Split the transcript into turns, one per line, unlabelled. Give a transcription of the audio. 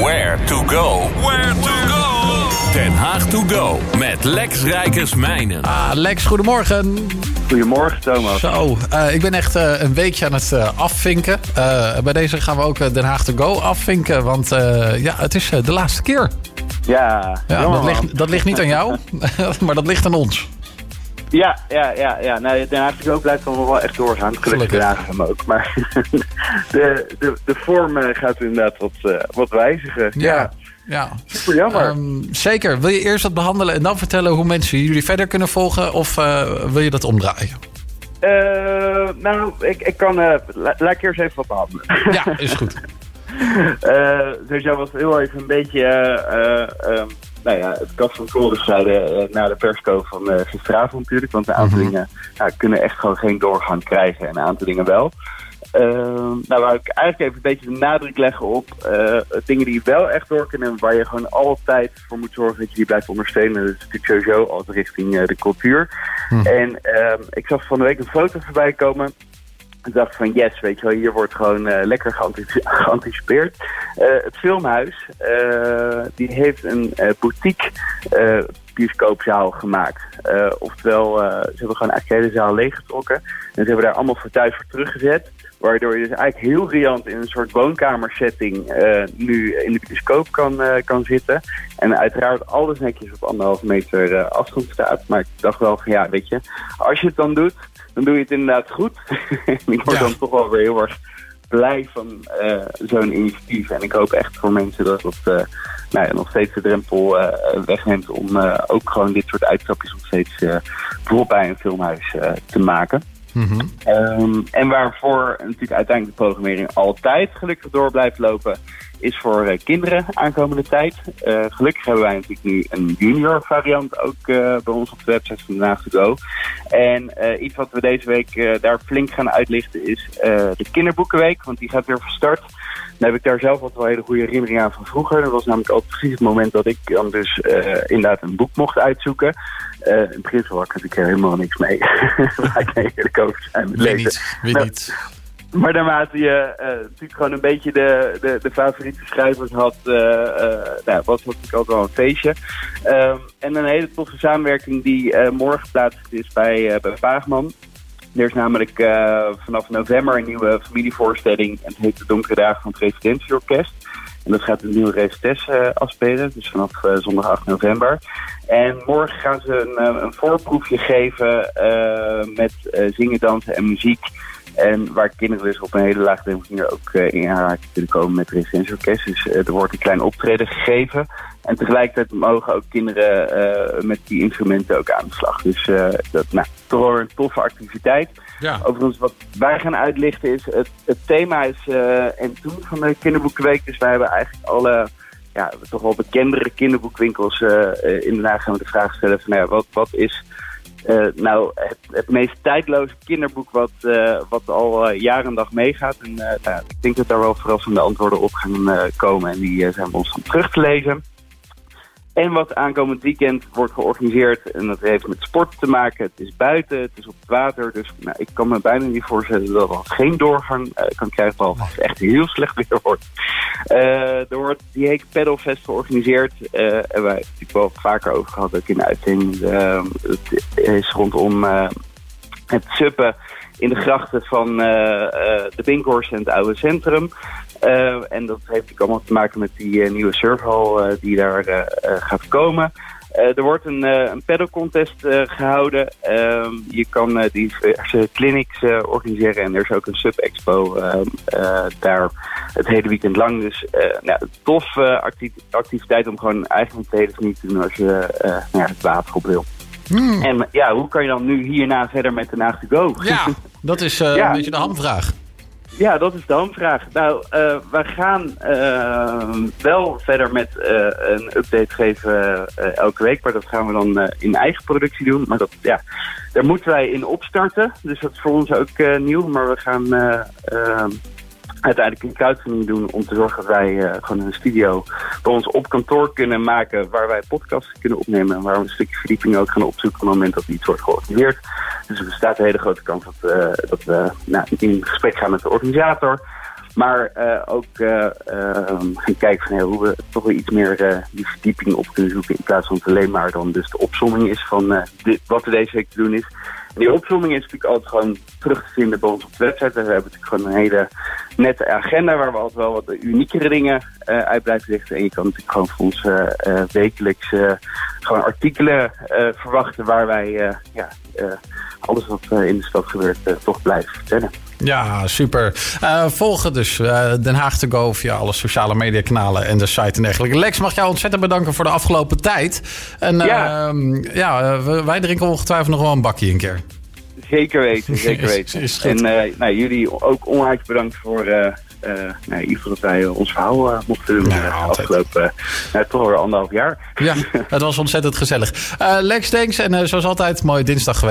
Where to go. Where to go. Den Haag to go met Lex Rijkersmijnen.
Ah, Lex, goedemorgen.
Goedemorgen, Thomas.
Zo, uh, ik ben echt uh, een weekje aan het uh, afvinken. bij deze gaan we ook Den Haag to go afvinken, want ja, het is de laatste keer.
Ja,
ja dat, ligt, dat ligt niet aan jou, maar dat ligt aan ons.
Ja, ja, ja, ja. Nou, Den Haag go blijft dan wel echt doorgaan. Gelukkig dragen hem ook. Maar de, de, de vorm gaat inderdaad wat, wat wijzigen.
ja. ja. Ja.
Super jammer.
Um, zeker. Wil je eerst dat behandelen en dan vertellen hoe mensen jullie verder kunnen volgen? Of uh, wil je dat omdraaien?
Uh, nou, ik, ik kan... Uh, laat ik eerst even wat behandelen.
Ja, is goed.
dus jij was heel even een beetje... Um, nou ja, het kast van Koren zeiden na de persco van gisteravond natuurlijk. Want een aantal mm -hmm. dingen nou, kunnen echt gewoon geen doorgang krijgen en een aantal dingen wel. Uh, nou, waar ik eigenlijk even een beetje de nadruk leggen op uh, dingen die wel echt door kunnen... waar je gewoon altijd voor moet zorgen dat je die blijft ondersteunen. Dat is natuurlijk sowieso altijd richting uh, de cultuur. Hm. En ik zag van de week een foto voorbij komen... Ik dacht van yes, weet je wel, hier wordt gewoon uh, lekker geanticipeerd. Uh, het filmhuis, uh, die heeft een boutique bioscoopzaal gemaakt. oftewel, ze hebben gewoon eigenlijk de hele zaal leeggetrokken. En ze hebben daar allemaal fauteuils voor teruggezet. Waardoor je dus eigenlijk heel riant in een soort woonkamersetting nu in de bioscoop kan, kan zitten. En uiteraard alles netjes op anderhalve meter afstand staat. Maar ik dacht wel van ja, weet je, als je het dan doet, dan doe je het inderdaad goed. ik word ja. dan toch wel weer heel erg blij van zo'n initiatief. En ik hoop echt voor mensen dat het nou ja, nog steeds de drempel wegneemt om ook gewoon dit soort uitstapjes nog steeds bijvoorbeeld bij een filmhuis te maken. Mm -hmm. um, en waarvoor natuurlijk uiteindelijk de programmering altijd gelukkig door blijft lopen, is voor uh, kinderen aankomende tijd. Uh, gelukkig hebben wij natuurlijk nu een junior variant ook uh, bij ons op de website van to Go. En iets wat we deze week daar flink gaan uitlichten is de kinderboekenweek, want die gaat weer van start. Dan heb ik daar zelf altijd wel hele goede herinneringen aan van vroeger. Dat was namelijk altijd precies het moment dat ik dan dus inderdaad een boek mocht uitzoeken. Uh, in beginsel had ik natuurlijk helemaal niks mee. Ik eerlijk over zijn
lezen. Niet, weet niet.
Maar naarmate je uh, natuurlijk gewoon een beetje de, de, de favoriete schrijvers had, uh, nou, was dat natuurlijk ook wel een feestje. Um, en een hele toffe samenwerking die morgen plaatsvindt is bij, bij Paagman. Er is namelijk vanaf november een nieuwe familievoorstelling. En het heet De Donkere Dagen van het Residentieorkest. En dat gaat een nieuwe recites uh, afspelen, dus vanaf zondag 8 november. En morgen gaan ze een, een voorproefje geven met zingen, dansen en muziek. En waar kinderen dus op een hele laagdrempelige manier ook uh, in aanraking kunnen komen met residentieorkest. Dus uh, er wordt een klein optreden gegeven. En tegelijkertijd mogen ook kinderen uh, met die instrumenten ook aan de slag. Dus dat, nou, toch wel een toffe activiteit.
Ja.
Overigens, wat wij gaan uitlichten is, het, het thema is en toen van de kinderboekenweek. Dus wij hebben eigenlijk alle ja, toch wel bekendere kinderboekwinkels in Haag gaan we de vraag stellen van nou ja, wat, wat is uh, nou, het, meest tijdloze kinderboek wat, uh, wat al uh, jaar en dag meegaat. En nou, ik denk dat daar wel verrassende antwoorden op gaan komen. En die zijn we ons van terug te lezen. En wat aankomend weekend wordt georganiseerd, en dat heeft met sport te maken. Het is buiten, het is op het water. Dus nou, ik kan me bijna niet voorstellen dat we geen doorgang uh, kan krijgen. Behalve als het echt heel slecht weer wordt. Uh, er wordt die Heek Pedalfest georganiseerd. Uh, en wij hebben het wel vaker over gehad, ook in de uitzending. het is rondom het suppen in de grachten van de Binkhorst en het oude centrum. Uh, en dat heeft natuurlijk allemaal te maken met die nieuwe surfhal die daar gaat komen. er wordt een, een pedal contest gehouden. Ehm, je kan diverse clinics organiseren en er is ook een sub-expo ehm, daar het hele weekend lang. Dus nou, tof acti activiteit om gewoon eigenlijk de hele te doen als je nou ja, het water op wil.
Hmm.
En ja, hoe kan je dan nu hierna verder met de Naag to Go?
Ja, dat is ja. een beetje de hamvraag.
Ja, dat is de hamvraag. Nou, uh, we gaan uh, wel verder met een update geven elke week. Maar dat gaan we dan in eigen productie doen. Maar dat, ja, daar moeten wij in opstarten. Dus dat is voor ons ook nieuw. Maar we gaan uiteindelijk een crowdfunding doen om te zorgen dat wij gewoon een studio bij ons op kantoor kunnen maken waar wij podcasts kunnen opnemen en waar we een stukje verdieping ook gaan opzoeken op het moment dat iets wordt georganiseerd. Dus er bestaat een hele grote kans dat, uh, dat we nou, in gesprek gaan met de organisator. Maar ook gaan kijken van, hoe we toch weer iets meer die verdieping op kunnen zoeken. In plaats van het alleen maar dan dus de opsomming is van wat er deze week te doen is. Die opsomming is natuurlijk altijd gewoon terug te vinden bij ons op de website. We hebben natuurlijk gewoon een hele nette agenda waar we altijd wel wat uniekere dingen uit blijven lichten. En je kan natuurlijk gewoon voor ons wekelijks gewoon artikelen verwachten waar wij ja, alles wat in de stad gebeurt toch blijven vertellen.
Ja, super. Uh, volgen dus uh, Den Haag to go via alle sociale mediakanalen en de site en dergelijke. Lex, mag jou ontzettend bedanken voor de afgelopen tijd. En ja, uh, ja wij drinken ongetwijfeld nog wel een bakje een keer.
Zeker weten, zeker weten. is, is en nou, jullie ook onwijs bedankt voor uh, nou, in dat wij ons verhaal uh, mochten doen uh, afgelopen uh, toch weer anderhalf jaar.
Ja, het was ontzettend gezellig. Lex, thanks en zoals altijd mooie dinsdag gewenst.